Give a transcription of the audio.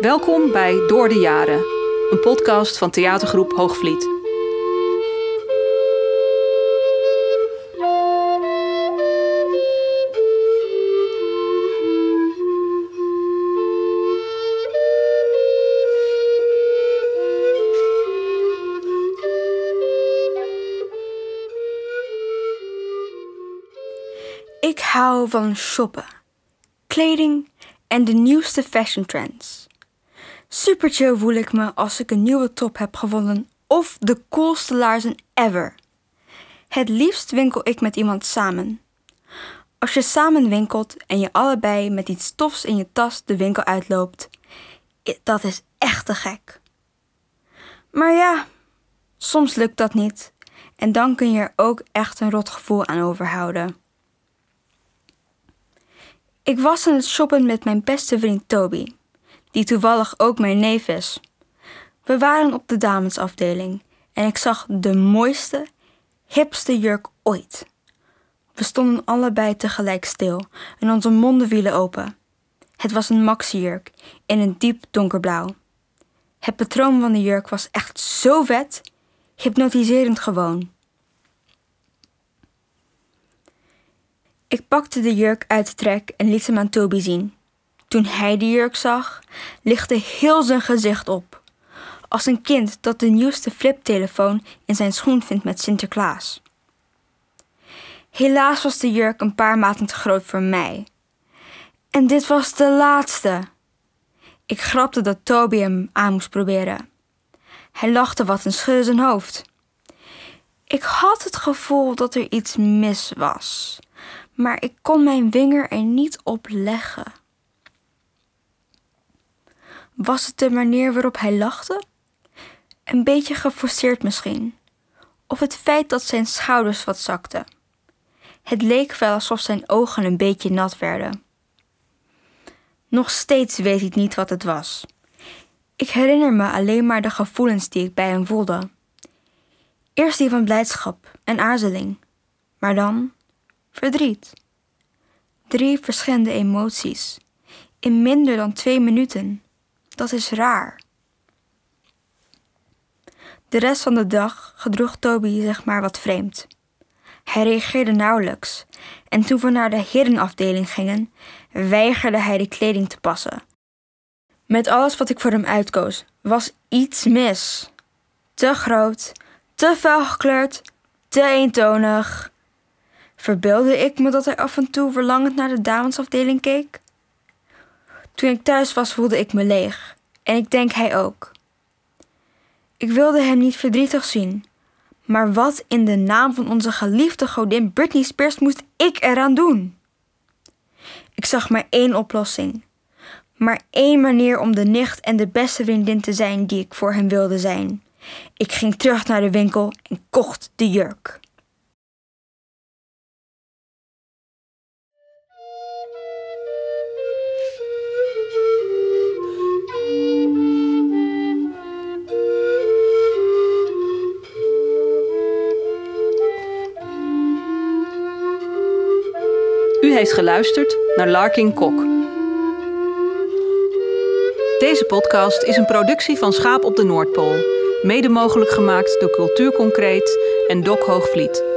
Welkom bij Door de Jaren, een podcast van theatergroep Hoogvliet. Ik hou van shoppen, kleding en de nieuwste fashion trends. Super chill voel ik me als ik een nieuwe top heb gevonden of de coolste laarzen ever. Het liefst winkel ik met iemand samen. Als je samen winkelt en je allebei met iets stofs in je tas de winkel uitloopt, dat is echt te gek. Maar ja, soms lukt dat niet en dan kun je er ook echt een rot gevoel aan overhouden. Ik was aan het shoppen met mijn beste vriend Toby, die toevallig ook mijn neef is. We waren op de damesafdeling en ik zag de mooiste, hipste jurk ooit. We stonden allebei tegelijk stil en onze monden vielen open. Het was een maxi-jurk in een diep donkerblauw. Het patroon van de jurk was echt zo vet, hypnotiserend gewoon. Ik pakte de jurk uit de trek en liet hem aan Toby zien. Toen hij de jurk zag, lichtte heel zijn gezicht op. Als een kind dat de nieuwste fliptelefoon in zijn schoen vindt met Sinterklaas. Helaas was de jurk een paar maten te groot voor mij. En dit was de laatste. Ik grapte dat Toby hem aan moest proberen. Hij lachte wat en schudde zijn hoofd. Ik had het gevoel dat er iets mis was maar ik kon mijn vinger er niet op leggen. Was het de manier waarop hij lachte? Een beetje geforceerd misschien. Of het feit dat zijn schouders wat zakten. Het leek wel alsof zijn ogen een beetje nat werden. Nog steeds weet ik niet wat het was. Ik herinner me alleen maar de gevoelens die ik bij hem voelde. Eerst die van blijdschap en aarzeling, maar dan verdriet. Drie verschillende emoties. In minder dan twee minuten. Dat is raar. De rest van de dag gedroeg Toby zich maar wat vreemd. Hij reageerde nauwelijks en toen we naar de herenafdeling gingen, weigerde hij de kleding te passen. Met alles wat ik voor hem uitkoos, was iets mis. Te groot, te fel gekleurd, te eentonig. Verbeelde ik me dat hij af en toe verlangend naar de damesafdeling keek? Toen ik thuis was voelde ik me leeg. En ik denk hij ook. Ik wilde hem niet verdrietig zien. Maar wat in de naam van onze geliefde godin Britney Spears moest ik eraan doen? Ik zag maar één oplossing. Maar één manier om de nicht en de beste vriendin te zijn die ik voor hem wilde zijn. Ik ging terug naar de winkel en kocht de jurk. U heeft geluisterd naar Larking Kok. Deze podcast is een productie van Schaap op de Noordpool, mede mogelijk gemaakt door Cultuur Concreet en Dok Hoogvliet.